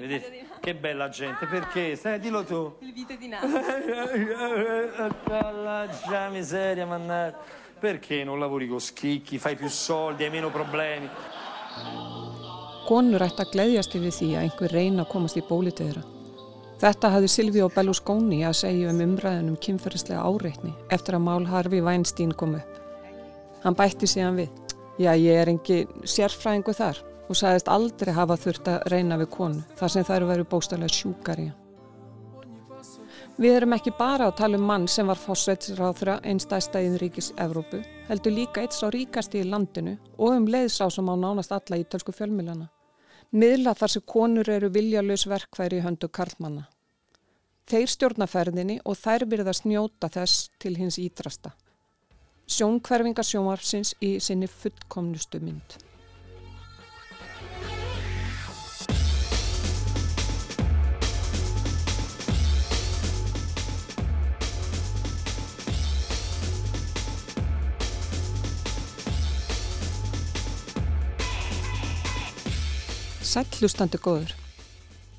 Che bella gente, perché? Stai, dillo tu. Il vito di Napoli. Mannaggia miseria, mannaggia. Perché non lavori con schicchi, fai più soldi, hai meno problemi? Konur ætti að gleyðjast yfir því að einhver reyna að komast í bólitið þeirra. Þetta hafði Silvíu Berlusconi að segja um umræðunum kynferðislega áreitni eftir að mál Harfi Weinstein kom upp. Hann bætti síðan við. Já, ég er engi sérfræðingu þar og sagðist aldrei hafa þurft að reyna við konu þar sem þær veru bóstalega sjúkar í hann. Við erum ekki bara að tala um mann sem var fósveitsráþra einstæðsta í ríkis Evrópu, heldur líka eitt sá ríkasti í landinu og um leiðsá sem á nánast alla ítölsku fjölmilana. Miðla þar sem konur eru viljalös verkværi í höndu karlmanna. Þeir stjórnaferðinni og þær virða snjóta þess til hins ídrasta. Sjónkverfinga sjónvarpsins í sinni fullkomnustu mynd. Sællustandi góður.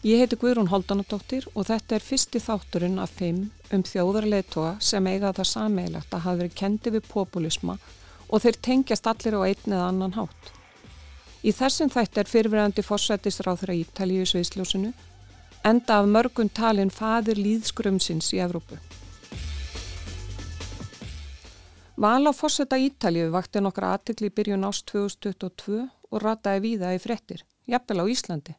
Ég heiti Guðrún Holdanadóttir og þetta er fyrsti þátturinn af fimm um þjóðarleitoga sem eiga það sameigilegt að hafa verið kendi við populisma og þeir tengjast allir á einn eða annan hátt. Í þessum þætti er fyrirverandi fórsættisráður að Ítalíu Sviðsljósinu enda af mörgun talin fadir líðskrumsins í Evrópu. Val á fórsætta Ítalíu vakti nokkra aðtikli byrjun ást 2022 og rataði víða í frettir jafnvel á Íslandi.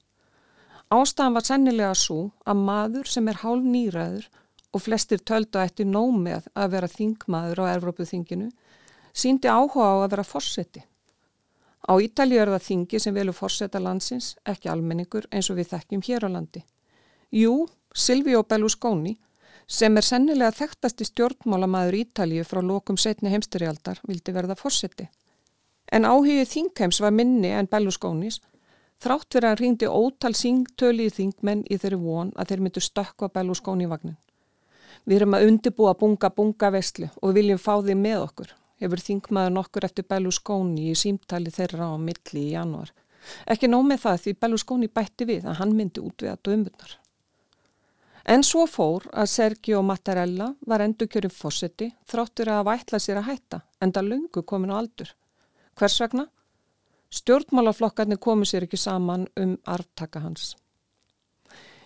Ástæðan var sennilega svo að maður sem er hálf nýræður og flestir töldu eftir nómið að vera þingmaður á Evrópuþinginu síndi áhuga á að vera fórseti. Á Ítalið er það þingi sem velur fórseta landsins, ekki almenningur eins og við þekkjum hér á landi. Jú, Silvio Berlusconi, sem er sennilega þekktasti stjórnmálamæður Ítalið frá lokum setni heimsterialdar, vildi verða fórseti. En áhugið þingheims var minni en Berlusconis Þrátt fyrir að hann ringdi ótal síngtöli í þingmenn í þeirri von að þeir myndu stökka Berlusconi í vagnin. Við erum að undibúa bunga bunga vestlu og viljum fá því með okkur. Hefur þingmaður nokkur eftir Berlusconi í símtali þeirra á milli í janúar. Ekki nóg með það því Berlusconi bætti við að hann myndi út við að dömbunar. En svo fór að Sergio Mattarella var endur kjörum fósetti þráttur að vætla sér að hætta enda lungu komin á aldur. Hvers vegna? Stjórnmálaflokkarnir komu sér ekki saman um arftaka hans.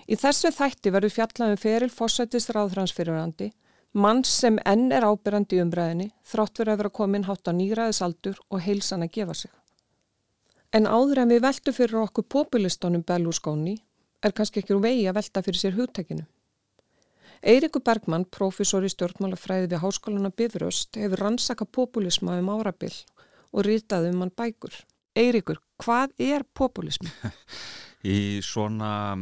Í þessu þætti verður fjallaðum feril fósættis ráðhransfyrirandi, mann sem enn er ábyrrandi umræðinni, þrátt verður að vera komin hátt á nýraðisaldur og heilsan að gefa sig. En áður en við veldu fyrir okkur populistónum Berlusconi er kannski ekki úr vegi að velta fyrir sér hugtekinu. Eirikur Bergmann, profesor í stjórnmálafræði við Háskóluna Bifröst, hefur rannsaka populisma um árabill og rýtaði um hann bækur. Eirikur, hvað er populismi? Í svona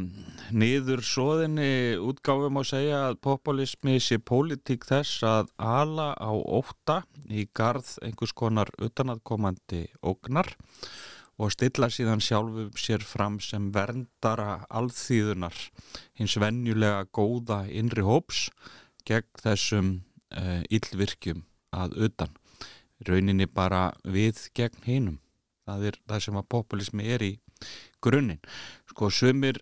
niður svoðinni útgáfum að segja að populismi sé pólitík þess að ala á óta í garð einhvers konar utanaðkomandi ógnar og stilla síðan sjálfum sér fram sem verndara alþýðunar hins vennjulega góða innri hóps gegn þessum uh, illvirkjum að utan. Rauninni bara við gegn hinum það er það sem að populismi er í grunninn. Sko sumir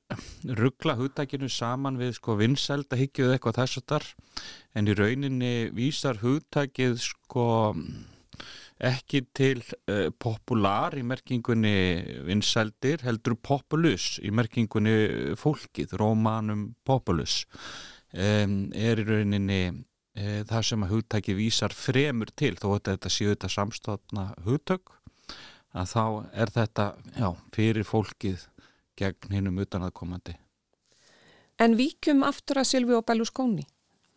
ruggla hugtækinu saman við sko vinsælda higgjuð eitthvað þess að þar en í rauninni vísar hugtækið sko ekki til uh, popular í merkingunni vinsældir heldur populus í merkingunni fólkið, romanum populus um, er í rauninni uh, það sem að hugtækið vísar fremur til þó að þetta séu þetta samstofna hugtök að þá er þetta já, fyrir fólkið gegn hinnum utanaðkomandi. En víkjum aftur að Silvíu Berlusconi,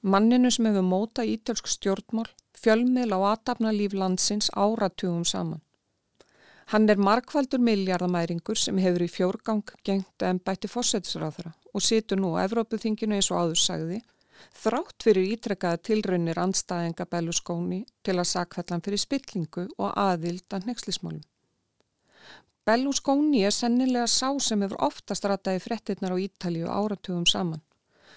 manninu sem hefur móta ítölsk stjórnmál, fjölmil á aðtapna líf landsins áratugum saman. Hann er markvaldur miljardamæringur sem hefur í fjórgang gengt en bætti fósætisráðara og situr nú á Evrópuþinginu eins og áður sagði, þrátt fyrir ítrekkaða tilraunir anstæðinga Berlusconi til að sakvellan fyrir spillingu og aðild að nexlismálum. Berlusconi er sennilega sá sem hefur oftast rataði frettinnar á Ítalíu áratugum saman.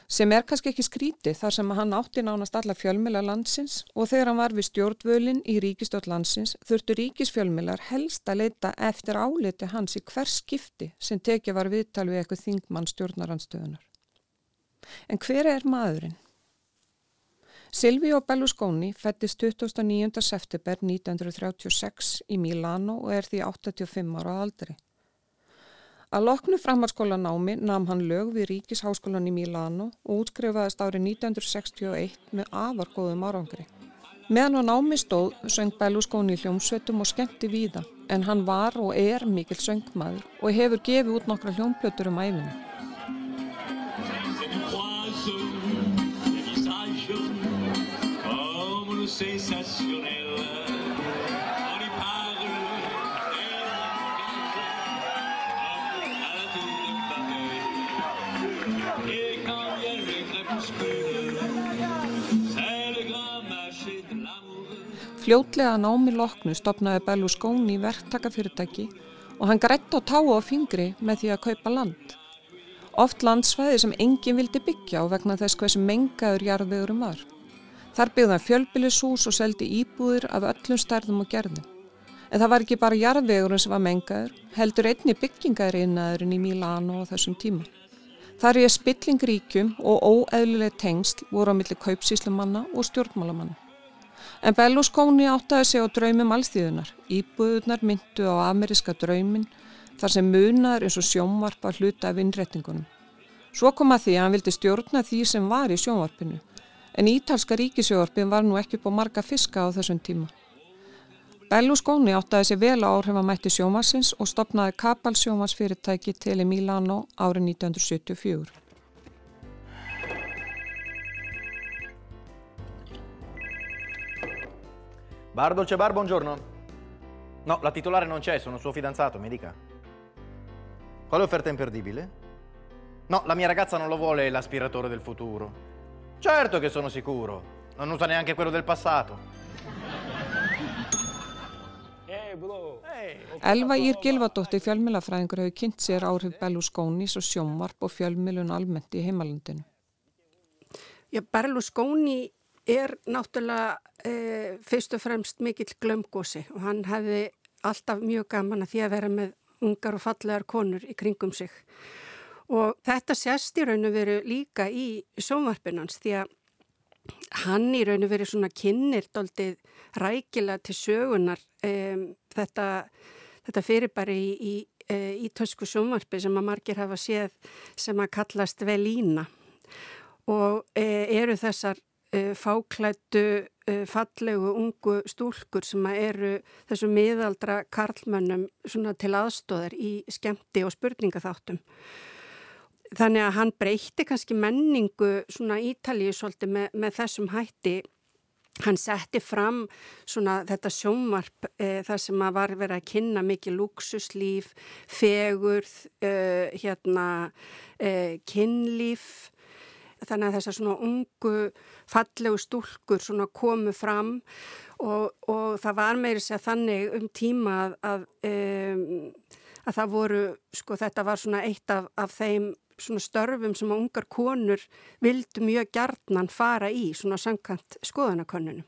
sem er kannski ekki skríti þar sem hann átti nánast alla fjölmjöla landsins og þegar hann var við stjórnvölin í ríkistótt landsins þurftu ríkisfjölmjölar helst að leita eftir áliti hans í hvers skipti sem tekið var viðtal við eitthvað þingmann stjórnaranstöðunar. En hver er maðurinn? Silvíu Berlusconi fættist 29. september 1936 í Milano og er því 85 ára aldri. Að loknu framhalskólanámi nam hann lög við Ríkisháskólan í Milano og útskrifaðist árið 1961 með afargóðum árangri. Meðan á námi stóð söng Berlusconi hljómsveitum og skemmti víða en hann var og er mikill söngmaður og hefur gefið út nokkra hljómplötur um æfinu. Fljótlega námi loknu stopnaði Berlusconi verktakafyrirtæki og hann grætt á tá og fingri með því að kaupa land. Oft landsfæði sem enginn vildi byggja á vegna þess hversu mengaður jarðvegurum var. Þar byggði hann fjölbylishús og seldi íbúðir af öllum stærðum og gerðum. En það var ekki bara jarðvegurinn sem var mengaður, heldur einni byggingarinnaðurinn í Milano á þessum tíma. Þar er spilling ríkjum og óeðlileg tengsl voru á milli kaupsíslumanna og stjórnmálamanna. En Berlusconi áttaði sig á draumum allstíðunar. Íbúðunar myndu á ameriska draumin þar sem munar eins og sjónvarpa hluta af innrettingunum. Svo kom að því að hann vildi stjórna því sem var í sjónvarpinu. En ítalska ríkisjónvarpin var nú ekki på marga fiska á þessum tíma. Berlusconi áttaði sig vel á áhrifamætti sjónvarsins og stopnaði Kapal sjónvarsfyrirtæki til í Milano árið 1974. Bar Dolce Bar, buongiorno. No, la titolare non c'è, sono suo fidanzato, mi dica. Quale offerta imperdibile? No, la mia ragazza non lo vuole l'aspiratore del futuro. Certo che sono sicuro. Non usa neanche quello del passato. Elva Ír Gilvardóttir fjölmjölafræðingur hefur kynnt sér áhrif Berlusconis og sjómvarp og fjölmjölun almennt í heimalandinu. Já, Berlusconi er náttúrulega e, fyrst og fremst mikill glömgósi og hann hefði alltaf mjög gaman að því að vera með ungar og fallegar konur í kringum sig. Og þetta sést í raun og veru líka í sónvarpinans því að hann í raun og veru svona kynir doldið rækila til sögunar e, þetta, þetta fyrirbæri í, í, e, í tösku sónvarpi sem að margir hafa séð sem að kallast velína og e, eru þessar uh, fáklættu, uh, fallegu, ungu stúlkur sem eru þessu miðaldra karlmönnum til aðstóðar í skemmti og spurningaþáttum. Þannig að hann breytti kannski menningu svona Ítalíu svolítið með, með þessum hætti. Hann setti fram svona þetta sjónvarp e, þar sem að var verið að kynna mikið luxuslíf, fegurð, e, hérna, e, kynlíf þannig að þessar svona ungu fallegu stúlkur svona komu fram og, og það var meiri sér þannig um tíma að, að, að það voru, sko þetta var svona eitt af, af þeim svona störfum sem ungar konur vildu mjög gjarnan fara í svona samkant skoðanakönnunum.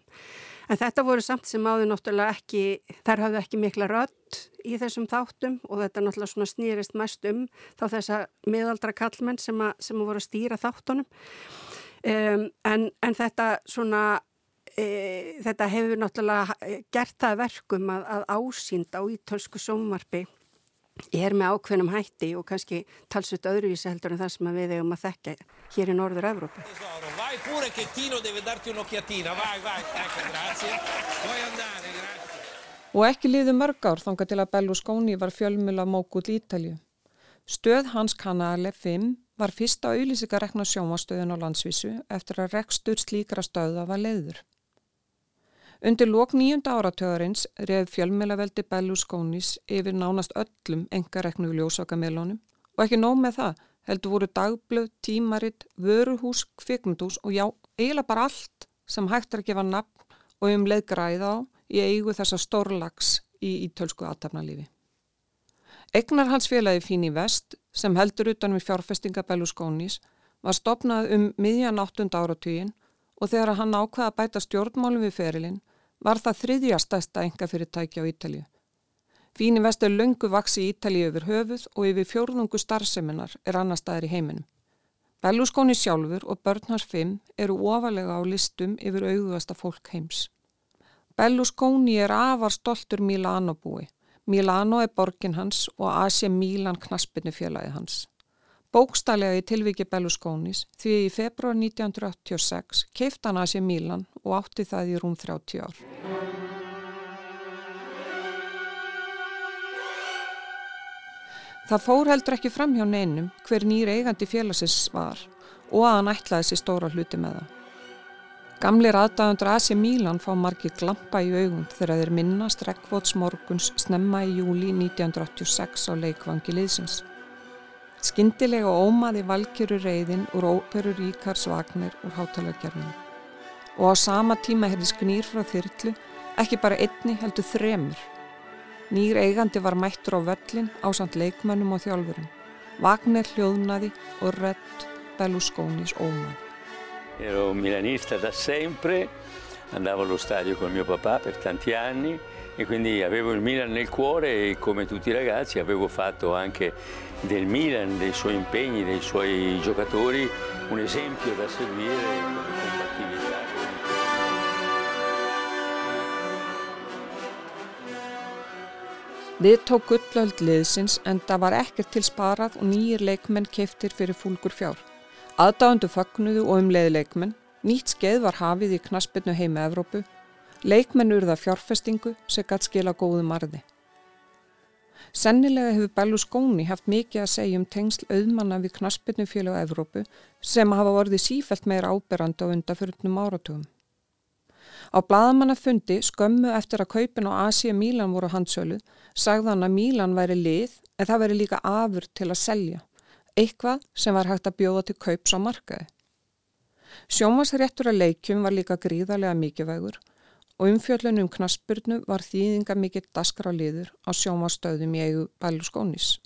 En þetta voru samt sem áður náttúrulega ekki, þær hafðu ekki mikla rödd í þessum þáttum og þetta náttúrulega svona snýrist mest um þá þessa miðaldra kallmenn sem, að, sem voru að stýra þáttunum. Um, en, en þetta svona, e, þetta hefur náttúrulega gert það verkum að, að ásýnd á ítölsku sómarfi er með ákveðnum hætti og kannski talsut öðruvísi heldur en það sem við eigum að þekka hér í Norður Evrópu. Og ekki liði mörg ár þanga til að Berlusconi var fjölmjöla mókull Ítalju. Stöð hans kanale 5 var fyrsta auðlýsikarekna sjómastöðun á landsvísu eftir að rekstur slíkra stöða var leiður. Undir lók nýjunda áratöðarins reyð fjölmjölaveldi Berlusconis yfir nánast öllum engareknu ljósakamelónum og ekki nóg með það heldur voru dagblöð, tímaritt, vöruhús, kvikmundús og já, eiginlega bara allt sem hægt er að gefa nafn og um leið græða á í eigu þessa stórlags í ítölsku aðtapnalífi. Egnar hans félagi Fín í vest sem heldur utan við fjárfestinga Berlusconis var stopnað um miðjan 8. áratugin og þegar hann ákvaða að bæta stjórnmálum við ferilinn var það þriðja stæsta enga fyrirtæki á Ítalju. Fíni vestur löngu vaksi í Ítalju yfir höfuð og yfir fjórðungu starfseminar er annar staðir í heiminum. Belluskóni sjálfur og börn hans fimm eru ofalega á listum yfir auðvasta fólk heims. Belluskóni er afar stoltur Milano búi. Milano er borgin hans og Asia Milan knaspinu fjölaði hans. Bókstallega í tilviki Belluskónis því í februar 1986 keift hann Asia Milan og átti það í rúm 30 ár. Það fór heldur ekki fram hjá neinum hver nýr eigandi félagsins var og að hann ætlaði sér stóra hluti með það. Gamlir aðdæðundur Asi Mílan fá margir glampa í augum þegar þeir minnast Rekvots morguns snemma í júli 1986 á leikvangi liðsins. Skindilega ómaði valkjöru reyðin úr óperu Ríkars Vagner úr hátalargerðinu. Og á sama tíma hefði sknýr frá þyrtlu ekki bara einni heldur þremur Nýr eigandi var mættur á völlin á samt leikmönnum og þjálfurum. Wagner hljóðnaði og rött Berlusconis óman. Ero milanista da sempre, andavo allo stadio con mio papà per tanti anni e quindi avevo il Milan nel cuore e come tutti i ragazzi avevo fatto anche del Milan, dei suoi impegni, dei suoi giocatori un esempio da seguire. Við tók gullöld liðsins en það var ekkert til sparað og nýjir leikmenn keftir fyrir fúlgur fjár. Aðdáðundu fagnuðu og um leiði leikmenn, nýtt skeið var hafið í knaspinu heima Evrópu, leikmenn urða fjárfestingu sem gætt skila góðum arði. Sennilega hefur Berlusconi haft mikið að segja um tengsl auðmanna við knaspinu fjölu á Evrópu sem hafa vorið sífælt meira áberandi á undaförnum áratugum. Á bladamannafundi skömmu eftir að kaupin á Asia Mílan voru handsöluð sagði hann að Mílan væri lið en það væri líka afur til að selja, eitthvað sem var hægt að bjóða til kaups á markaði. Sjómasréttur að leikjum var líka gríðarlega mikilvægur og umfjöllunum um knaspurnu var þýðinga mikill daskra liður á sjómastöðum í eigu Belluskónis.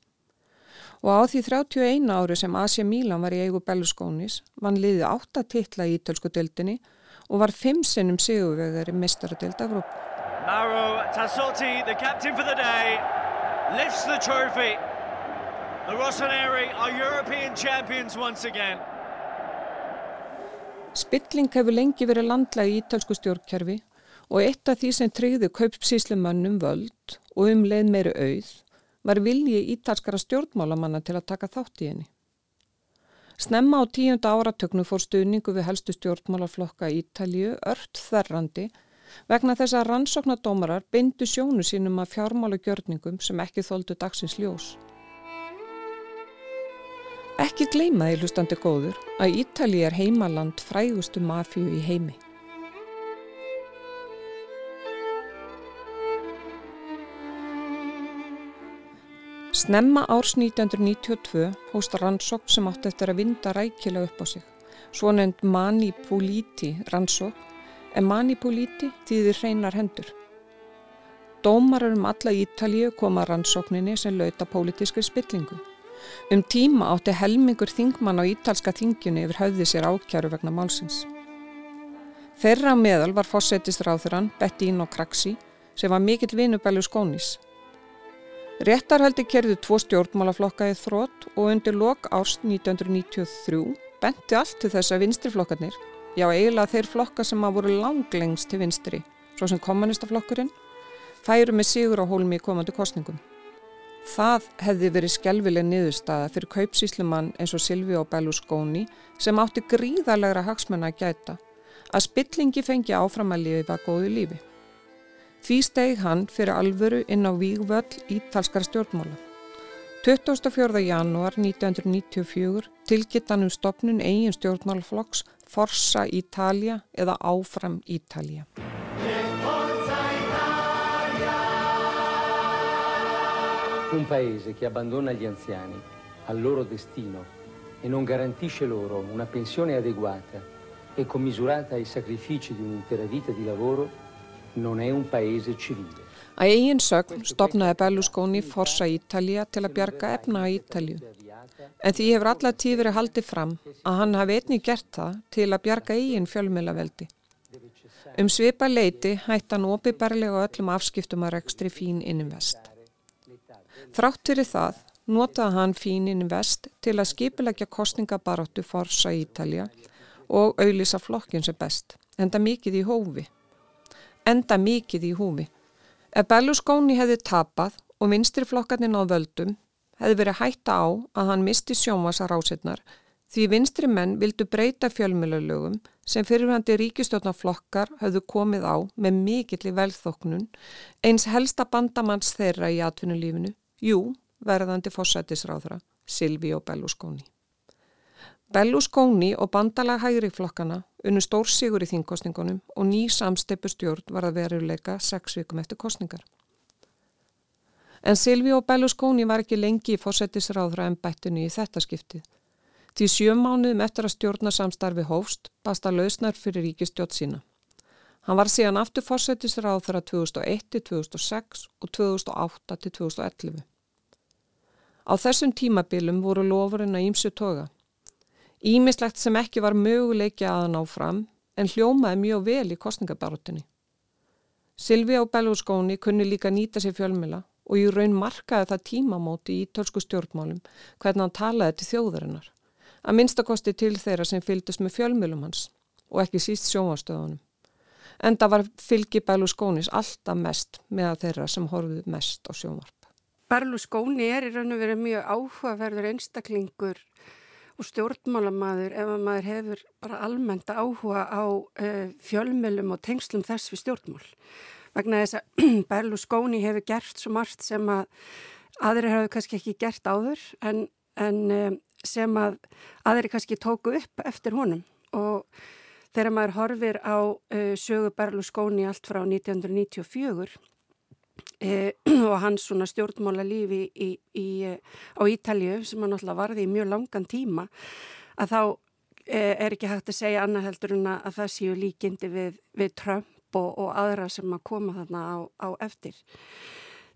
Og á því 31 ári sem Asia Mílan var í eigu Belluskónis vann liðið átta titla í ítölsku dildinni og var fimm sinnum sigurvegari mistaradeild Evróp. Mauro Tassotti, the captain for the day, lifts the trophy. The Rossoneri are European champions once again. Spilling hefur lengi verið landlega í ítalsku stjórnkerfi og eitt af því sem treyði kaupsíslumannum völd og um leið meiri auð var vilji ítalskara stjórnmálamanna til að taka þátt í henni. Snemma á tíunda áratöknu fór stuðningu við helstu stjórnmálaflokka Ítalju ört þerrandi vegna þess að rannsóknadómarar bindu sjónu sínum að fjármála gjörningum sem ekki þóldu dagsins ljós. Ekki gleimaði hlustandi góður að Ítali er heimaland frægustu mafíu í heimi. Snemma árs 1992 hósta rannsók sem átti eftir að vinda rækilega upp á sig. Svo nefnd Mani Puliti rannsók en manipulíti þýðir hreinar hendur. Dómarar um alla Ítalíu koma rannsókninni sem lauta pólitískri spillingu. Um tíma átti helmingur þingmann á ítalska þingjunni yfir höfði sér ákjæru vegna málsins. Þeirra meðal var fórsetist ráþurann Bettino Craxi sem var mikill vinubælu skónis. Réttarhaldi kerðu tvo stjórnmálaflokka í þrótt og undir lok ást 1993 benti allt til þess að vinstriflokkarnir Já, eiginlega þeir flokka sem að voru langlengst til vinstri, svo sem kommunistaflokkurinn, færu með sigur á hólmi í komandi kostningum. Það hefði verið skjálfileg niðurstaða fyrir kaupsíslumann eins og Silvi og Berlusconi sem átti gríðarlegra hagsmenn að gæta að spillingi fengi áfram að lifa góðu lífi. Því steg hann fyrir alvöru inn á vígvöll ítalskara stjórnmála. 24. janúar 1994 tilgitt hann um stopnun eigin stjórnmálflokks Forza Italia eða Áfram Italia. Un paese che abbandona gli anziani al loro destino e non garantisce loro una pensione adeguata e commisurata ai sacrifici di un'intera vita di lavoro Að eigin sögn stopnaði Berlusconi Forza Ítalija til að bjarga efna á Ítalju. En því hefur alla tíð verið haldið fram að hann hafi einnig gert það til að bjarga eigin fjölmjölaveldi. Um svipa leiti hætti hann opiðberlega öllum afskiptum að rekstri fín innum-vest. Þrátt fyrir það notaði hann fín innum-vest til að skipilegja kostningabaróttu Forza Ítalija og auðlisa flokkin sem best. Enda mikið í hófi. Enda mikið í húfi. Ef Berlusconi hefði tapað og vinstriflokkarnir á völdum hefði verið hætta á að hann misti sjónvasa rásetnar því vinstri menn vildu breyta fjölmjölalögum sem fyrirhandi ríkistjórnaflokkar höfðu komið á með mikill í velþóknun eins helsta bandamanns þeirra í atvinnulífinu, jú, verðandi fósætisráðra, Silvi og Berlusconi. Berlusconi og bandalag hægri flokkana unnu stór sigur í þingkostningunum og ný samsteipu stjórn var að veruleika sex vikum eftir kostningar. En Silvi og Berlusconi var ekki lengi í fósætisráðra en bættinu í þetta skiptið. Því sjö mánuðum eftir að stjórnarsamstarfi hófst basta lausnar fyrir ríkistjótt sína. Hann var síðan aftur fórsættisráð þar að 2001-2006 og 2008-2011. Á þessum tímabilum voru lofurinn að ímsu toga. Ímislegt sem ekki var möguleiki að ná fram en hljómaði mjög vel í kostningabarutinni. Silvi á Belluskóni kunni líka nýta sér fjölmila og í raun markaði það tímamóti í tölsku stjórnmálum hvernig hann talaði til þjóðarinnar. Að minnstakosti til þeirra sem fylgdast með fjölmilum hans og ekki síst sjónvastöðunum. En það var fylgi Berlusconis alltaf mest með þeirra sem horfið mest á sjónvarp. Berlusconi er í raun og verið mjög áhugaverður einstaklingur og stjórnmálamadur ef að maður hefur bara almennt áhuga á uh, fjölmjölum og tengslum þess við stjórnmál. Vegna þess að Berlusconi hefur gert svo margt sem að aðrir hefur kannski ekki gert áður en, en um, sem að aðri kannski tóku upp eftir honum og þegar maður horfir á uh, sögu Berlusconi allt frá 1994 uh, og hans svona stjórnmála lífi í, í, uh, á Ítalju sem hann alltaf varði í mjög langan tíma að þá uh, er ekki hægt að segja annað heldur en að það séu líkindi við, við Trump og, og aðra sem að koma þarna á, á eftir.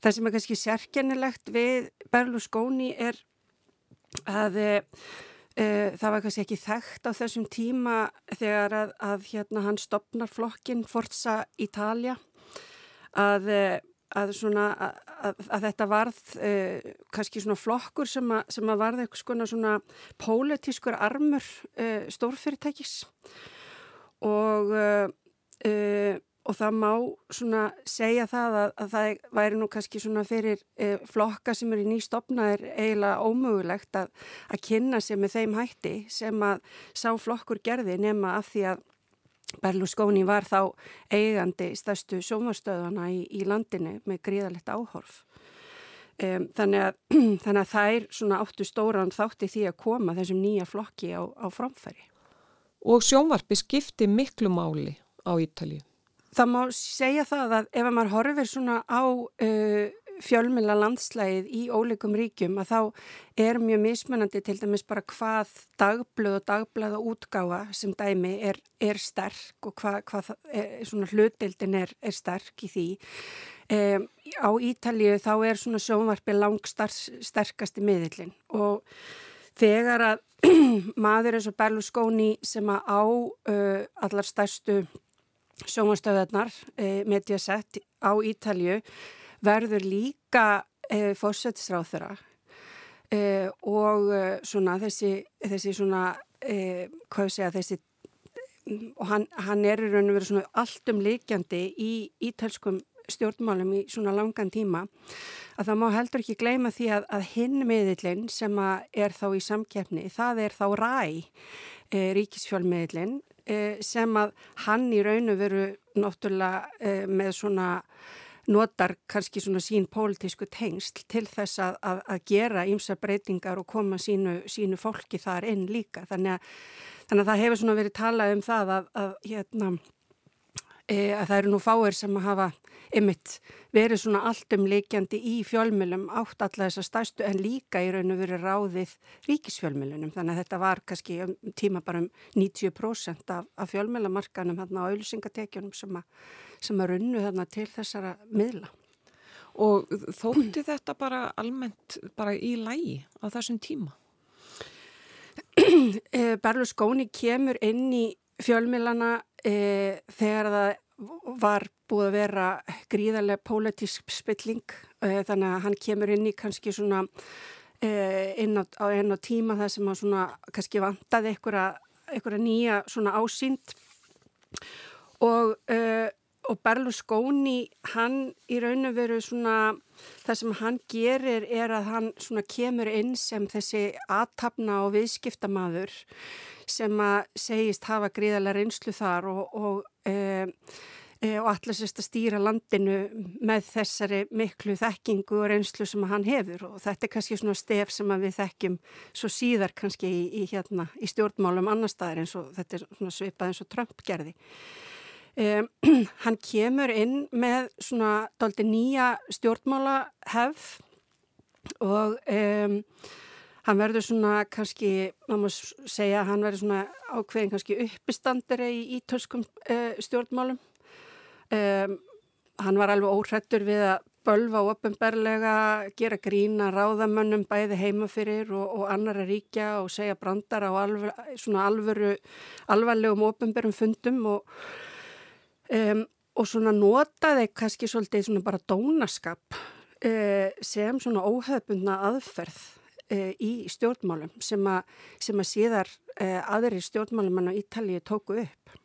Það sem er kannski sérkennilegt við Berlusconi er að e, það var kannski ekki þekkt á þessum tíma þegar að, að hérna, hann stopnar flokkin Forza Italia að, að, svona, að þetta varð e, kannski svona flokkur sem, sem að varð eitthvað svona pólitískur armur e, stórfyrirtækis. Og og það má svona segja það að, að það væri nú kannski svona fyrir e, flokka sem eru nýstofnaðir eiginlega ómögulegt að, að kynna sér með þeim hætti sem að sá flokkur gerði nema af því að Berlusconi var þá eigandi stærstu sjómarstöðana í, í landinu með gríðalegt áhorf. E, þannig, að, þannig að þær svona áttu stóran þátti því að koma þessum nýja flokki á, á framfæri. Og sjónvarpi skipti miklu máli á Ítalið. Það má segja það að ef maður horfir svona á uh, fjölmjöla landslægið í óleikum ríkjum að þá er mjög mismunandi til dæmis bara hvað dagblöð og dagblöð og útgáfa sem dæmi er, er sterk og hvað, hvað er, hlutildin er, er sterk í því. Um, á Ítalju þá er svona sjónvarpi langsterkasti miðillin og þegar að maður eins og Berlusconi sem að á uh, allar stærstu sjómanstöðarnar e, Mediaset á Ítalju verður líka e, fórsættisráð þeirra e, og e, svona þessi, þessi svona, e, hvað sé að þessi og hann, hann er í raun og veru svona alltum líkjandi í ítalskum stjórnmálum í svona langan tíma að það má heldur ekki gleyma því að, að hinn miðillin sem er þá í samkeppni, það er þá ræ e, ríkisfjölmiðillin Eh, sem að hann í raun og veru náttúrulega eh, með svona notar kannski svona sín pólitísku tengsl til þess að, að, að gera ímsa breytingar og koma sínu, sínu fólki þar inn líka. Þannig að, þannig að það hefur svona verið talað um það að, hérna, e, það eru nú fáir sem hafa ymitt verið svona alltum leikjandi í fjölmjölum átt alla þessar stærstu en líka í raun og verið ráðið ríkisfjölmjölunum þannig að þetta var kannski um tíma bara um 90% af, af fjölmjölamarkanum hérna á auðvisingatekjunum sem, sem að runnu þarna til þessara miðla. Og þótti þetta bara almennt bara í lægi á þessum tíma? Eh, Berlusconi kemur inn í fjölmilana e, þegar það var búið að vera gríðarlega pólitísk spilling e, þannig að hann kemur inn í kannski svona e, inn á, enn á tíma það sem að svona kannski vantaði einhverja nýja svona ásýnd. Og og Berlusconi hann í raun og veru svona það sem hann gerir er að hann svona kemur inn sem þessi aðtapna og viðskiptamaður sem að segist hafa gríðarlega reynslu þar og, og, e, og allir sérst að stýra landinu með þessari miklu þekkingu og reynslu sem hann hefur og þetta er kannski svona stef sem við þekkjum svo síðar kannski í, í, hérna, í stjórnmálum annar staðar eins og þetta er svona svipað eins og Trump gerði. Um, hann kemur inn með svona doldi nýja stjórnmála hefð og um, hann verður svona kannski, maður má segja hann verður svona ákveðin kannski uppistandari í ítölskum uh, stjórnmálum. Um, hann var alveg óhrættur við að bölva ofinberlega, gera grína ráðamönnum bæði heimafyrir og, og annara ríkja og segja brandara á alveg, svona alvöru alvarlegum ofinberum fundum og um, og svona notaði kannski svolítið svona bara dónaskap uh, sem svona óhefbundna aðferð uh, í stjórnmálum sem, a, sem að síðar uh, aðri stjórnmálum hann á Ítalið tóku upp.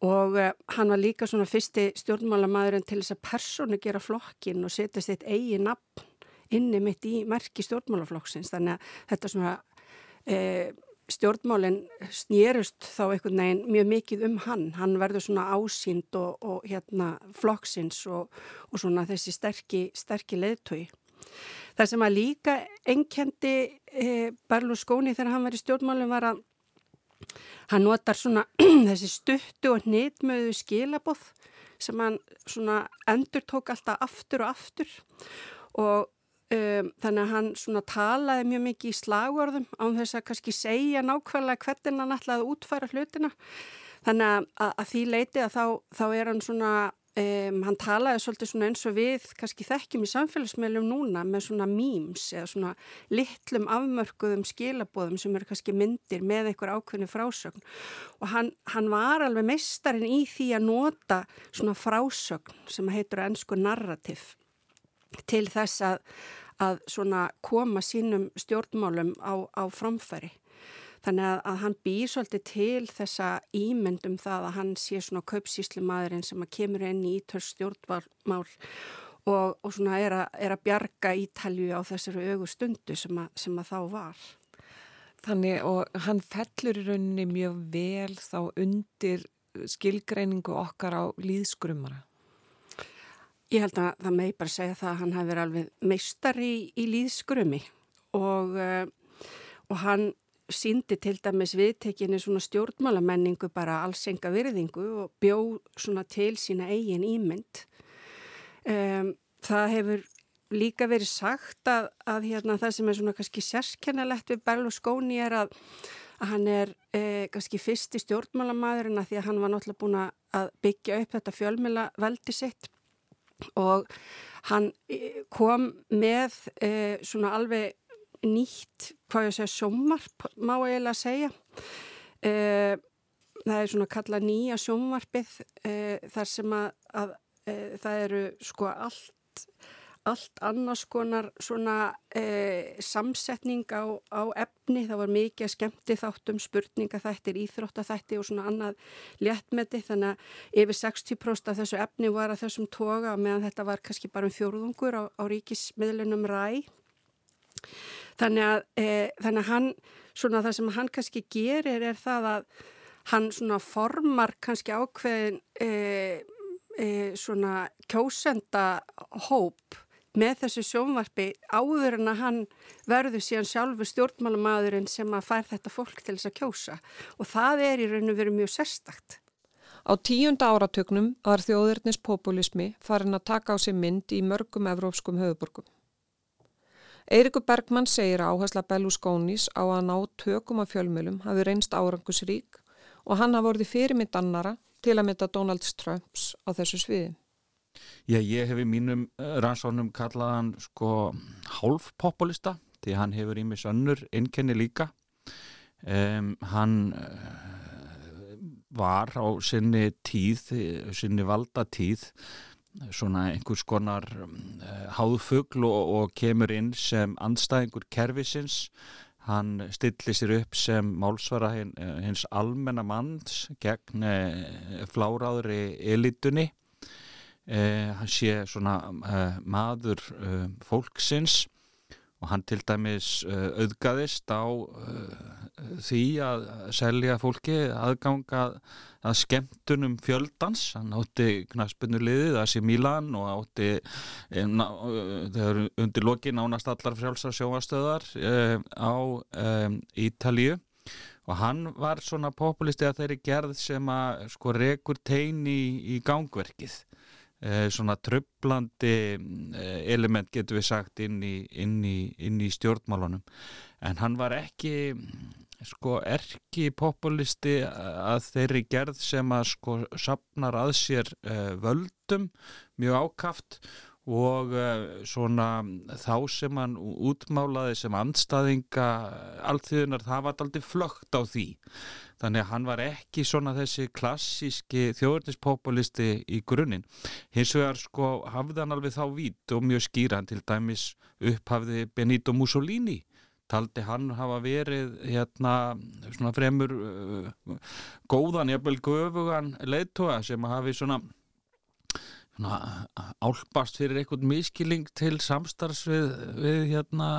Og hann var líka svona fyrsti stjórnmálamæðurinn til þess að persónu gera flokkin og setja sitt eigi nafn inni mitt í merki stjórnmálaflokksins. Þannig að þetta svona stjórnmálinn snýrust þá einhvern veginn mjög mikið um hann. Hann verður svona ásýnd og, og hérna flokksins og, og svona þessi sterki, sterki leðtögi. Það sem að líka enkendi e, Berlusconi þegar hann í stjórnmálinn var að hann notar svona þessi stuttu og nýtmöðu skilaboð sem hann svona endur tók alltaf aftur og aftur og Um, þannig að hann svona talaði mjög mikið í slagverðum án þess að kannski segja nákvæmlega hvernig hann ætlaði að útfæra hlutina. Þannig að, að, að því leiti að þá, þá er hann svona um, hann talaði svolítið svona eins og við kannski þekkjum í samfélagsmeilum núna með svona memes eða svona litlum afmörkuðum skilabóðum sem eru kannski myndir með einhver ákveðni frásögn. Og hann, hann var alveg meistarinn í því að nota svona frásögn sem heitur ennsku narrativ til þess að, að koma sínum stjórnmálum á, á framfæri. Þannig að, að hann býr svolítið til þessa ímyndum það að hann sé svona kaupsíslu maðurinn sem að kemur inn í ítörst stjórnmál og, og svona er að, er að bjarga Ítalju á þessari augustundu sem, sem að þá var. Þannig og hann fellur í rauninni mjög vel þá undir skilgreiningu okkar á líðskrumara. Ég held að það megi bara segja það að hann hafi verið alveg meistar í, í líðskrumi og, uh, og hann síndi til dæmis viðtekinni svona stjórnmálamenningu bara alls enga virðingu og bjó svona til sína eigin ímynd. Um, það hefur líka verið sagt að, að hérna, það sem er svona kannski sérskennalegt við Berlusconi er að, að hann er eh, kannski fyrsti stjórnmálamæðurinn að því að hann var náttúrulega búin að byggja upp þetta fjölmjöla veldi sitt og hann e, kom með e, svona alveg nýtt, hvað ég segja, sjómarp má ég eiginlega segja. E, það er svona kalla nýja sjómarpið e, þar sem að, að e, það eru sko allt allt annars konar svona e, samsetning á, á efni, það var mikið að skemmti þáttum, spurninga þættir, íþróttathætti og svona annað léttmeti. Þannig að yfir 60% af þessu efni var að þessum toga meðan þetta var kannski bara um fjórðungur á, á ríkismiðlunum ræ þannig að, e, þannig að hann, svona það sem hann kannski gerir er það að hann svona formar kannski ákveðin e, e, svona kjósenda hóp með þessu sjónvarpi áður en að hann verður síðan sjálfur stjórnmálumadurinn sem að fær þetta fólk til þess að kjósa og það er í raun og veru mjög sérstakt. Á tíunda áratögnum var þjóðurnis populismi farin að taka á sig mynd í mörgum evrópskum höfuborgum. Eirikur Bergmann segir áhersla Berlusconis á að ná tökum af fjölmjölum hafi reynst árangusrík og hann hafi vorið fyrirmynd annara til að mynda Donald Trumps á þessu sviði. Já, ég hef í mínum eh, rannsónum kallaðan sko hálfpopulista því hann hefur í mig sönnur innkenni líka. Um, hann uh, var á sinni tíð, sinni valda tíð svona einhvers konar uh, háðfugl og, og kemur inn sem andstæðingur kervisins hann stilli sér upp sem málsvara hins almenna manns gegn fláraðri elitunni eh, hann sé svona eh, maður eh, fólksins og hann til dæmis eh, auðgaðist á eh, því að selja fólki aðganga að skemmtunum fjöldans. Hann átti knaspunuliðið Asi Milan og átti eh, þegar undir loki nánast allar frjálsar sjóastöðar á Ítalju og hann var svona populisti að þeirri gerð sem að sko rekur tein í, í gangverkið svona tröflandi eh, element getur við sagt inn í, inn í, inn í stjórnmálunum. En hann var ekki sko erki populisti að þeirri gerð sem að sko sapnar að sér uh, völdum mjög ákaft. og uh, svona þá sem hann útmálaði sem andstaðinga allþjóðunar það var aldrei flögt á því. Þannig að hann var ekki svona þessi klassíski þjóðurnispopulisti í grunninn. Hins vegar sko hafði hann alveg þá vít og mjög skýran til dæmis upphafði Benito Mussolini. Taldi hann hafa verið hérna svona fremur uh, góðan, jafnvel göfugan leittóa sem hafi svona álpast fyrir einhvern miskiling til samstarfs við, við hérna,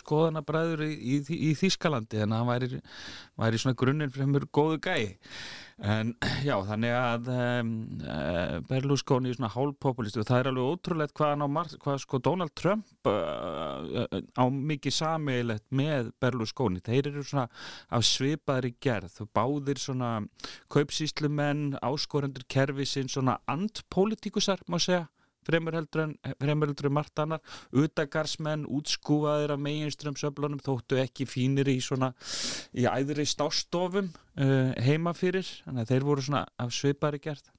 skoðanabræður í, í, í Þískalandi en það væri, væri svona grunninn mjög góðu gæi en já þannig að um, uh, Berlusconi er svona hálfpopulisti og það er alveg ótrúlegt hvað, hvað sko Donald Trump uh, uh, á mikið sammeilegt með Berlusconi, þeir eru svona af svipaðri gerð. Og báðir svona kaupsýslumenn áskorendur kervisinn svona andpolítikusar má segja fremur heldur en, fremur heldur en margt annar utagarsmenn, útskúfaðir af meginströmsöflunum, þóttu ekki fínir í svona, í æðri stástofum uh, heima fyrir þannig að þeir voru svona af sveipari gerð.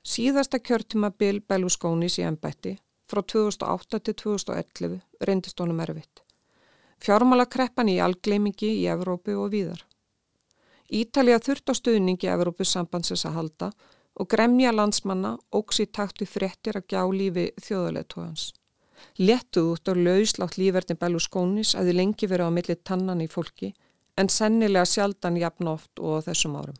Síðasta kjörtuma Bill Berlusconis í ennbætti frá 2008 til 2011 reyndist honum erfitt. Fjármálakreppan í algleimingi í Evrópu og víðar. Ítalija þurft á stuðningi Evrópus sambandsins að halda og gremja landsmanna óks í taktu fréttir að gjá lífi þjóðulegtóðans. Lettuð út á lauslátt lífverðin Berlusconis að þið lengi verið á milli tannan í fólki en sennilega sjaldan jafn oft og þessum árum.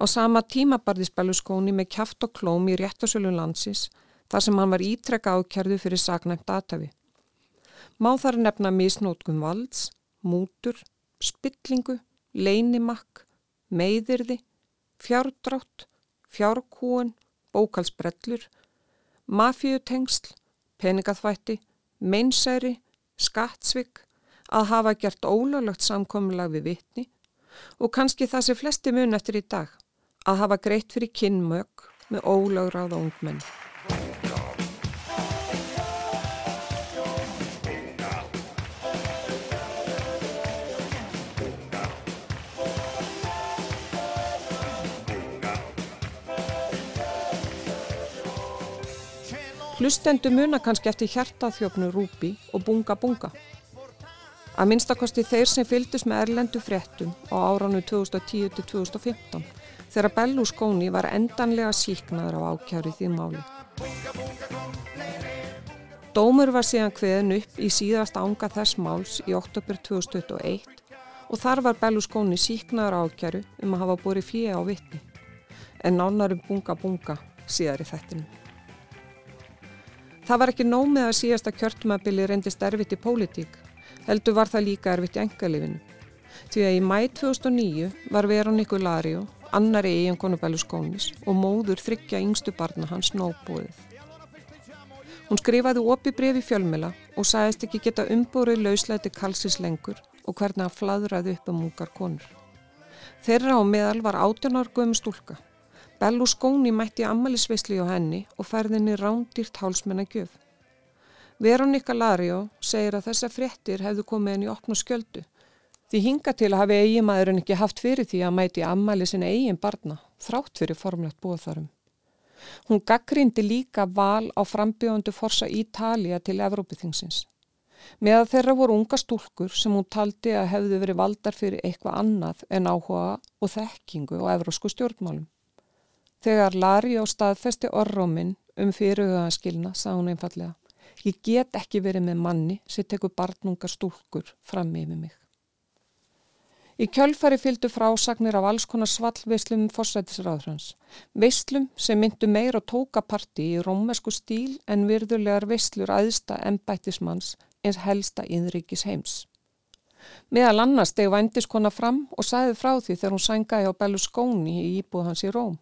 Á sama tíma barðist Berlusconi með kæft og klóm í réttasölu landsins þar sem hann var ítrekka ákjærðu fyrir saknæmt datafi. Má þar nefna misnótkum valds, mútur, spillingu, leinimakk, meiðirði fjárdrátt, fjárkúun, bókalsbrellur, mafíutengsl, peningaþvætti, meinsæri, skattsvig, að hafa gert ólöglegt samkominlag við vittni og kannski það sem flesti mun eftir í dag, að hafa greitt fyrir kinnmög með ólögráða ungmenn. Hlustendu muna kannski eftir hjartaþjófnu Rúbi og Bunga Bunga. Að minnstakosti þeir sem fyldust með erlendu fréttum á áranu 2010-2015 þegar Berlusconi var endanlega síknaður á ákjárið því máli. Dómur var síðan hviðin upp í síðast ánga þess máls í oktober 2021 og þar var Berlusconi síknaður ákjæru um að hafa búið fyrir á vittni en nánar um Bunga Bunga síðar í þettinum. Það var ekki nómið að síðasta kjörtumabili reyndist erfitt í pólitík, heldur var það líka erfitt í engalifinu. Því að í mæ 2009 var Veroníku Lario, annari eiginkonu Berlusconis og móður þryggja yngstu barna hans nóbúið. Hún skrifaði opi brefi fjölmela og sagðist ekki geta umbúrið lauslæti kalsis lengur og hvernig hann fladraði upp um ungar konur. Þeirra á meðal var átjónar guðum stúlka. Berlusconi mætti ammælisveisli á henni og ferðinni rándýrt hálsmenna gjöf. Veronika Lario segir að þessa fréttir hefðu komið henni í opna skjöldu. Því hinga til að hafi eiginmaðurinn ekki haft fyrir því að mæti ammæli sinna eigin barna, þrátt fyrir formlegt bóðarum. Hún gaggrindi líka val á frambjóðundu forsa Ítalija til Evrópithingsins. Með þeirra voru unga stúlkur sem hún taldi að hefðu verið valdar fyrir eitthvað annað en áhuga og þekkingu og evrósku stjórnmálum. Þegar Lari á staðfesti orróminn um fyrirhugaðanskilna sá hún einfallega Ég get ekki verið með manni sem tekur barnungar stúlkur fram með mig. Í kjölfari fylgdu frásagnir af alls konar svallveislum fórsættisráðhrans. Veislum sem myndu meir og tóka parti í rómesku stíl en virðulegar veislur aðsta ennbættismanns eins helsta innríkis heims. Meðal annars steg vændiskona fram og sæði frá því þegar hún sængaði á Berlusconi í íbúð hans í Róm.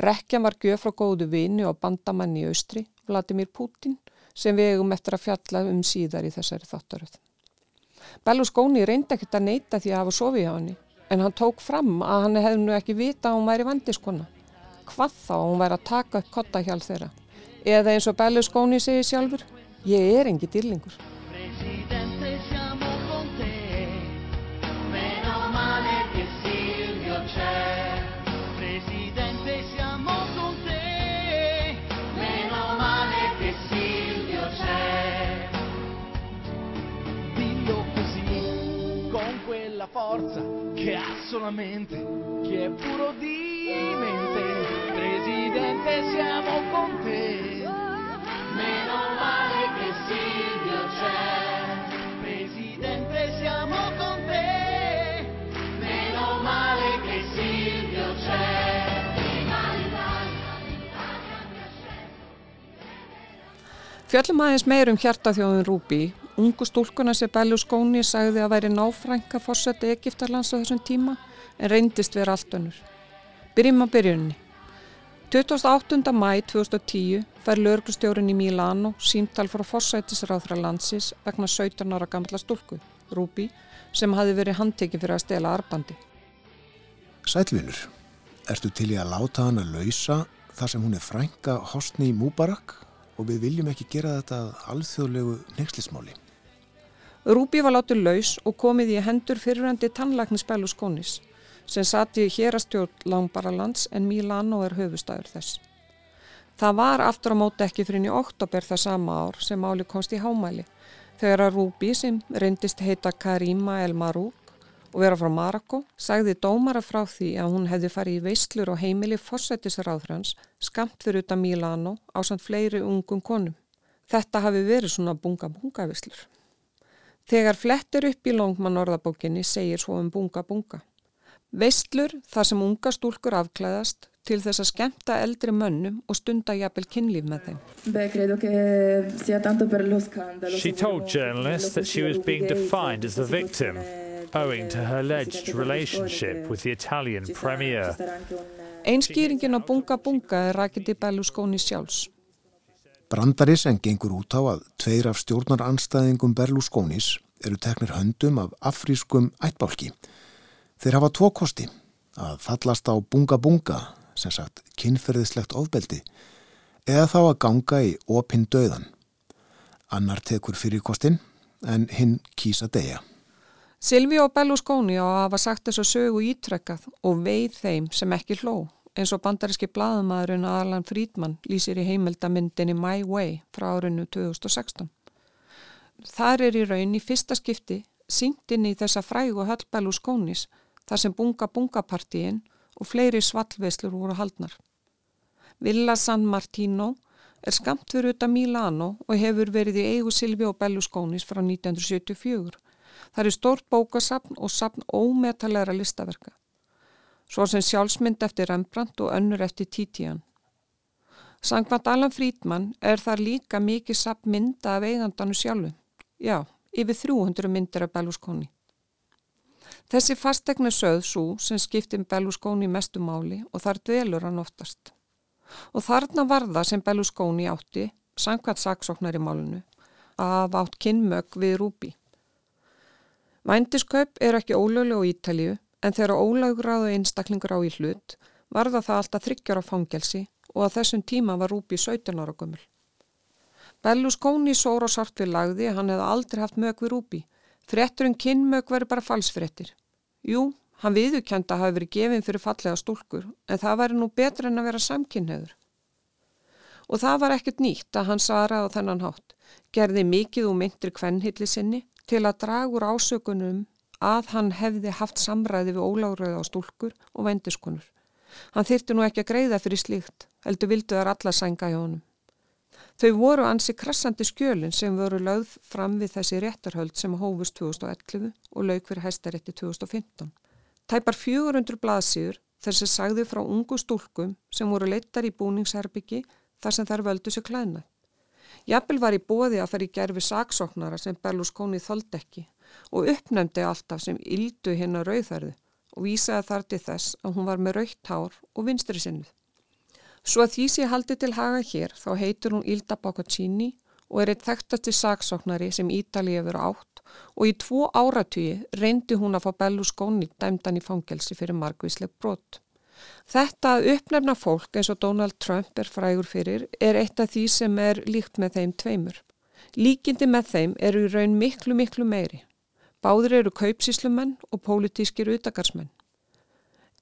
Rekjan var gjöf frá góðu vini og bandamanni í Austri, Vladimir Putin, sem við eigum eftir að fjalla um síðar í þessari þáttaröð. Berlusconi reyndi ekkert að neyta því að hafa sofið á henni, en hann tók fram að hann hefði nú ekki vita að hún væri vandiskona. Hvað þá að hún væri að taka upp kottahjálp þeirra? Eða eins og Berlusconi segi sjálfur, ég er engi dýrlingur. Forza che ha solamente chi è puro di mente. Presidente, siamo con te. Meno male che Silvio c'è. Presidente, siamo con te. Meno male che Silvio c'è. Fjallum aðeins meirum hjartaþjóðin Rúbi Ungu stúlkuna sem Berlusconi sagði að væri náfrænka fórseti Egiptarlands á þessum tíma en reyndist vera allt önnur. Byrjum á byrjunni. 28. mæ 2010 fær lögurstjórin í Milano símtal frá fórsætisráðra landsis vegna 17 ára gamla stúlku, Rúbi, sem hafi verið handtekið fyrir að stela arbandi. Sælvinur, ertu til í að láta hann að lausa þar sem hún er frænka Hosni Múbarak og við viljum ekki gera þetta alþjóðlegu nexlismáli? Rúbi var látið laus og komið í hendur fyrirhandi tannlæknis Berlusconis sem sati hér að stjórn Langbaralands en Milano er höfustæður þess. Það var aftur á móti ekki fyrir í oktober það sama ár sem áli komst í hámæli þegar að Rúbi sem reyndist heita Karima El Marouk og vera frá Marokko sagði dómara frá því að hún hefði farið í veistlur og heimili fórsættisráðhrans skamt fyrir utan Milano á samt fleiri ungum konum. Þetta hafi verið svona bunga-bunga veislur. Þegar flettir upp í Longman orðabókinni segir svo um bunga bunga. Veistlur þar sem unga stúlkur afklæðast til þess að skemta eldri mönnum og stunda jafnvel kynlíf með þeim. She told journalists that she was being defined as the victim owing to her alleged relationship with the Italian premier. Einskýringin á bunga bunga er rakiti Berlusconi sjálfs. Brandari sem gengur út á að tveir af stjórnaranstæðingum Berlusconis eru teknir höndum af afrískum ættbálki. Þeir hafa tvo kosti að fallast á bunga bunga, sem sagt kynferðislegt ofbeldi, eða þá að ganga í opinn döðan. Annar tekur fyrir kostin en hinn kýsa degja. Silvi og Berlusconi á að hafa sagt þess að sögu ítrekkað og veið þeim sem ekki hló eins og bandaríski bladamæðurinn Alan Friedman lýsir í heimildamindinni My Way frá árinu 2016. Þar er í raun í fyrsta skipti sínt inn í þessa frægu höllbælu skónis þar sem bunga bungapartíin og fleiri svallveslur voru haldnar. Villa San Martino er skamt fyrir utan Milano og hefur verið í eigu Silvi og Berlusconis frá 1974. Það er stórt bókasapn og sapn ómetalæra listaverka svo sem sjálfsmynd eftir Rembrandt og önnur eftir Titian. Sangvat Alan Friedman er þar líka mikið sapp mynda af eigandanu sjálfu. Já, yfir 300 myndir af Berlusconi. Þessi fastegna söð svo sem skiptir Berlusconi mestu máli og þar dvelur hann oftast. Og þarna var það sem Berlusconi átti, sangvat saksóknar í málunu, að átt kynmög við Rúbi. Vændiskaup er ekki ólögleg á Ítalju en þegar ólagráðu einstaklingur á í hlut varða það alltaf þryggjar á fangelsi og að þessum tíma var Rúbi 17 ára gummul. Berlusconi sór og sart við lagði að hann hefði aldrei haft mög við Rúbi. Fretturinn kynmög veri bara falsfrettir. Jú, hann viðukjönda hafi verið gefinn fyrir fallega stúlkur en það væri nú betra en að vera samkynneður. Og það var ekkert nýtt að hann svaraði á þennan hátt. Gerði mikið og myndri kvennhilli sinni til að dragur ásökunum að hann hefði haft samræði við ólágröða á stúlkur og vendiskonur. Hann þyrti nú ekki að greiða fyrir slíkt, heldur vildu þar alla sænga hjá honum. Þau voru ansi krassandi skjölinn sem voru lögð fram við þessi réttarhöld sem hófust 2011 og lög fyrir hæstarétti 2015. Tæpar 400 blaðsýður þessi sagði frá ungu stúlkum sem voru leittar í búningsherbyggi þar sem þær völdu sér klæðna. Jafnvel var í bóði að fara í gerfi saksóknara sem Berlusconi þold ekki og uppnefndi alltaf sem yldu hinn að rauðverðu og vísaði þar til þess að hún var með raukt hár og vinstri sinnuð. Svo að því sé haldi til haga hér þá heitur hún Ilda Boccaccini og er eitt þekktasti saksóknari sem Ítali hefur átt og í tvo áratvíi reyndi hún að fá Berlusconi dæmdan í fangelsi fyrir margvísleg brott. Þetta að uppnefna fólk eins og Donald Trump er frægur fyrir er eitt af því sem er líkt með þeim tveimur. Líkindi með þeim eru í raun miklu miklu meiri. Báður eru kaupsíslumenn og pólitískir utakarsmenn.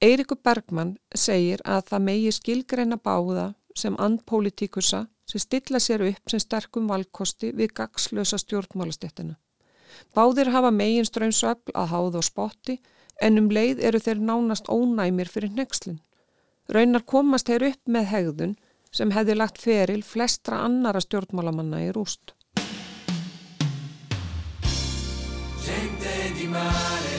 Eirikur Bergmann segir að það megi skilgreina báða sem andpolítíkusa sem stilla sér upp sem sterkum valkosti við gagslösa stjórnmálastéttina. Báðir hafa megin strömsöfl að háða á spotti en um leið eru þeir nánast ónæmir fyrir nexlinn. Raunar komast þeir upp með hegðun sem hefði lagt feril flestra annara stjórnmálamanna í rúst. Mare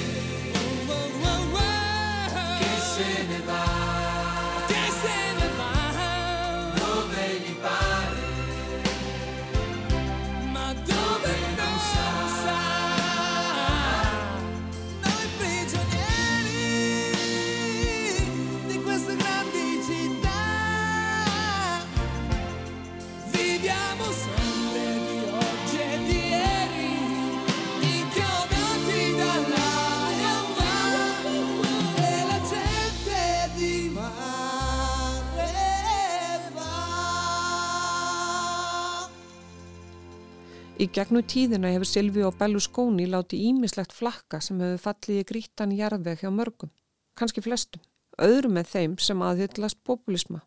Í gegnum tíðina hefur Silvi og Berlusconi látið ímislegt flakka sem hefur fallið í grítan jarðveg hjá mörgum, kannski flestum, öðrum með þeim sem aðhyllast populisma.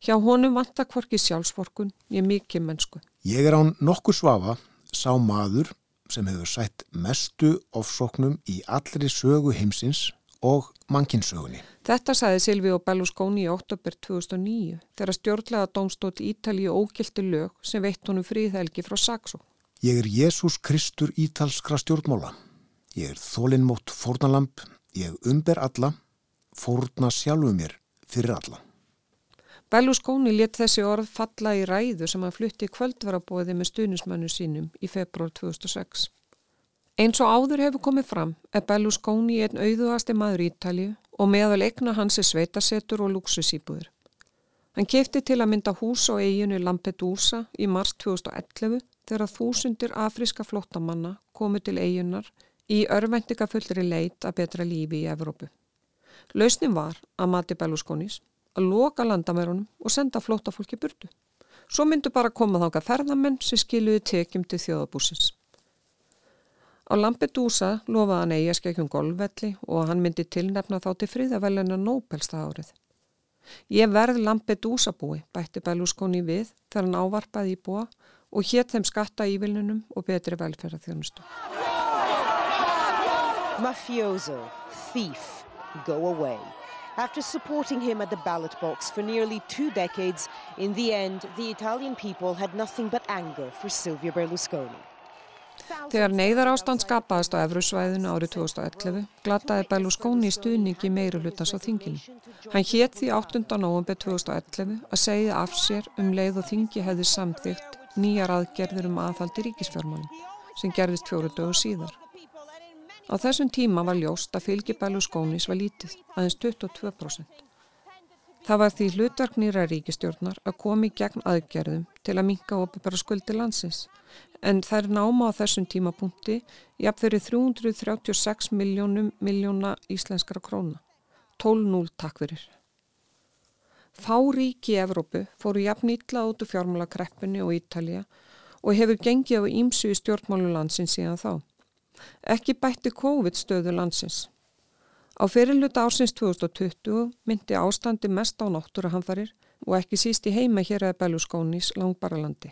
Hjá honum vantar hvorki sjálfsvorkun, ég mikið mennsku. Ég er án nokkur svafa, sá maður sem hefur sætt mestu ofsóknum í allri sögu heimsins og mannkinsögunni. Þetta sagði Silvi og Berlusconi í oktober 2009 þegar stjórnlega dómstótt Ítalíu ógildi lög sem veitt honum fríðhelgi frá Saxo. Ég er Jésús Kristur ítalskra stjórnmála. Ég er þólinnmótt fórnalamp, ég umber alla, fórna sjálfu mér fyrir alla. Berlusconi let þessi orð falla í ræðu sem hann flutti kvöldvarabóði með stuðnismönnu sínum í februar 2006. Eins og áður hefur komið fram er Berlusconi einn auðugasti maður í Ítalju og meðal egna hans er sveitasetur og luxusýbúður. Hann kefti til að mynda hús á eiginu Lampedusa í mars 2011 þegar þúsundir afríska flottamanna komið til eigunar í örvendingafullri leit að betra lífi í Evrópu. Lausnin var að mati Berlusconis að loka landamærunum og senda flóttafólki burtu. Svo myndu bara koma þánga ferðamenn sem skiluði tekjum til þjóðabúsins. Á Lampedusa lofaði hann eiga skekjum golfvelli og hann myndi tilnefna þá til fríðavelina Nobelsta árið. Ég verð Lampedusa búi, bætti Berlusconi við þegar hann ávarpaði í búa og hétt þeim skatta ívilnunum og betri velferðarþjónustu. Mafioso, thief, go away. After supporting him at the ballot box for nearly two decades, in the end, the Italian people had nothing but anger for Silvio Berlusconi. Þegar neyðar ástand skapaðist á Evrusvæðinu árið 2011 glataði Berlusconi stuðningi meiri hlutans á þinginu. Hann hétt því 8. november 2011 að segja af sér um leið og þingi hefði samþygt nýjar aðgerður um aðhaldi ríkisfjármálum sem gerðist fjóru dögu síðar. Á þessum tíma var ljóst að fylgi Berlusconis var lítið, aðeins 22%. Það var því hlutverk nýra ríkistjórnar að komi gegn aðgerðum til að minka opibara skuldi landsins en þær náma á þessum tímapunkti jafn fyrir 336 miljónum miljóna íslenskara króna. 12-0 takk fyrir. Fá ríki í Evrópu fóru jafn ítla út úr fjármálakreppunni og Ítalja og hefur gengið á ímsu í stjórnmálu landsins síðan þá. Ekki bætti COVID stöðu landsins. Á fyrirluta ársins 2020 myndi ástandi mest á náttúrahamfarir og ekki síst í heima hér að Berlusconis langbaralandi.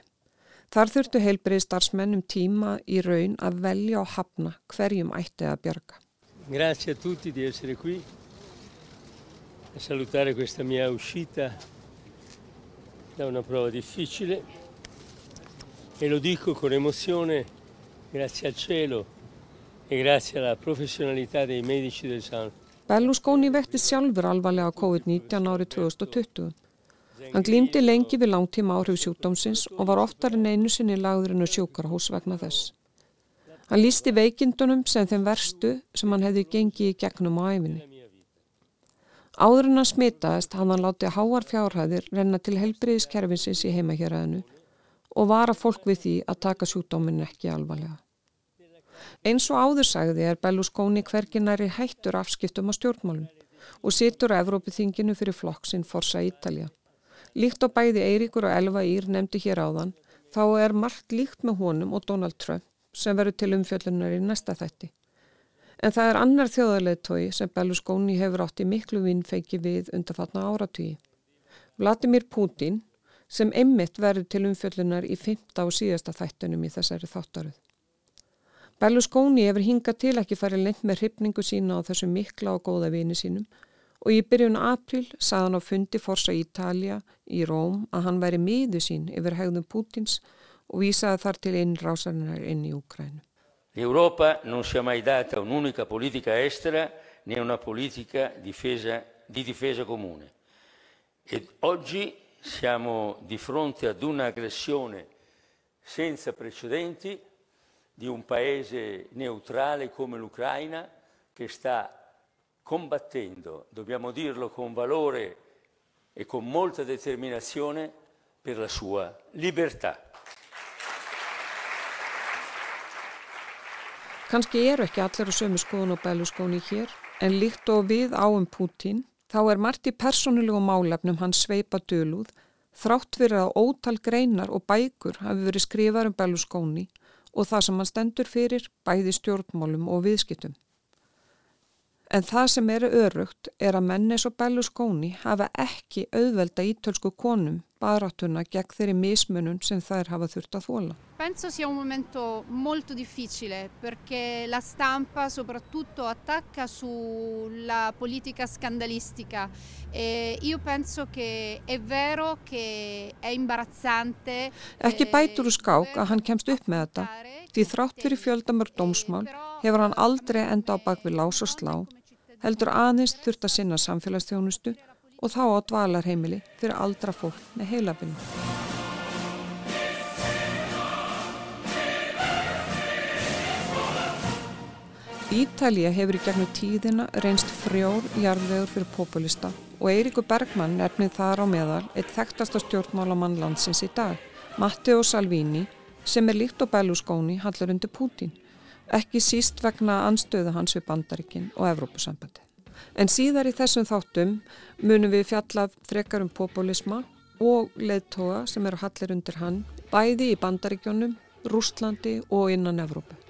Þar þurftu heilbrið starfsmennum tíma í raun að velja og hafna hverjum ætti að bjarga. Grazie a tutti di essere qui a salutare questa mia uscita da una prova difficile e lo dico con emozione grazie al cielo e grazie alla professionalità dei medici del San. Berlusconi vekti sjálfur alvarlega COVID-19 árið 2020. Hann glýmdi lengi við langtíma áhrif sjúkdómsins og var oftar en einu sinni lagður en á sjókarhús vegna þess. Hann lísti veikindunum sem þeim verstu sem hann hefði gengið í gegnum á æfinni. Áður en hann smitaðist hann hann látið háar fjárhæðir renna til helbriðiskerfinsins í heimahjörðinu og var að fólk við því að taka sjúkdóminn ekki alvarlega. Eins og áður sagði er Berlusconi hverginari hættur afskiptum á stjórnmálum og situr á Evrópithinginu fyrir flokksinn Forza Ítalja. Líkt á bæði Eiríkur og Elva Ír nefndi hér áðan þá er margt líkt með honum og Donald Trump sem verður til umfjöllunar í næsta þætti. En það er annar þjóðarleðtói sem Berlusconi hefur átt í miklu vinnfeiki við undarfatna áratvíi. Vladimir Putin sem einmitt verður til umfjöllunar í fymta og síðasta þættunum í þessari þáttaruð. Berlusconi hefur hingað til ekki farið lengt með hrypningu sína á þessu mikla og góða vini sínum og í byrjun april saðan á fundi Forza Ítalja í Róm að hann væri miðu sín yfir hegðum Putins og vísaði þar til innrásarinnar inn í Ukrænu. L'Europa non si è mai data un'unica politica estera né una politica difesa, di difesa comune. E oggi siamo di fronte ad un'aggressione senza precedenti di un paese neutrale come l'Ucraina che sta combattendo, dobbiamo dirlo con valore e con molta determinazione, per la sua libertà. Kanski eru ekki allir á sömu skoðun og Berlusconi hér, en líkt og við áum Putin, þá er margt í personulegu málefnum hans sveipa dölúð, þrátt fyrir að ótal greinar og bækur hafi verið skrifar um Berlusconi og það sem hann stendur fyrir bæði stjórnmálum og viðskiptum. En það sem eru örugt er að menni svo Berlusconi hafa ekki auðvelda ítölsku konum baráttuna gegn þeirri mismunum sem þær hafa þurft að þóla. Penso sia un momento molto difficile perché la stampa soprattutto attacca sulla politica scandalistica e io penso che è vero che è imbarazzante. Ekki bætur úr skák að hann kemst upp með þetta því þrátt fyrir fjöldamör dómsmál hefur hann aldrei enda á bak við lás og slá heldur aðeins þurft að sinna samfélagsþjónustu og þá á dvalarheimili fyrir aldra fólk með heilabinu. Ítalija hefur í gegnum tíðina reynst frjór jarðvegur fyrir populista og Eiríkur Bergmann nefnið þar á meðal eitt þekktasta stjórnmálamann landsins í dag, Matteo Salvini, sem er líkt á Berlusconi hallar undir Putin, ekki síst vegna anstöðu hans við Bandaríkin og Evrópusambandi. En síðar í þessum þáttum munum við fjallað frekar um populisma og leðtoga sem eru hallir undir hann, bæði í Bandaríkjónum, Rústlandi og innan Evrópu.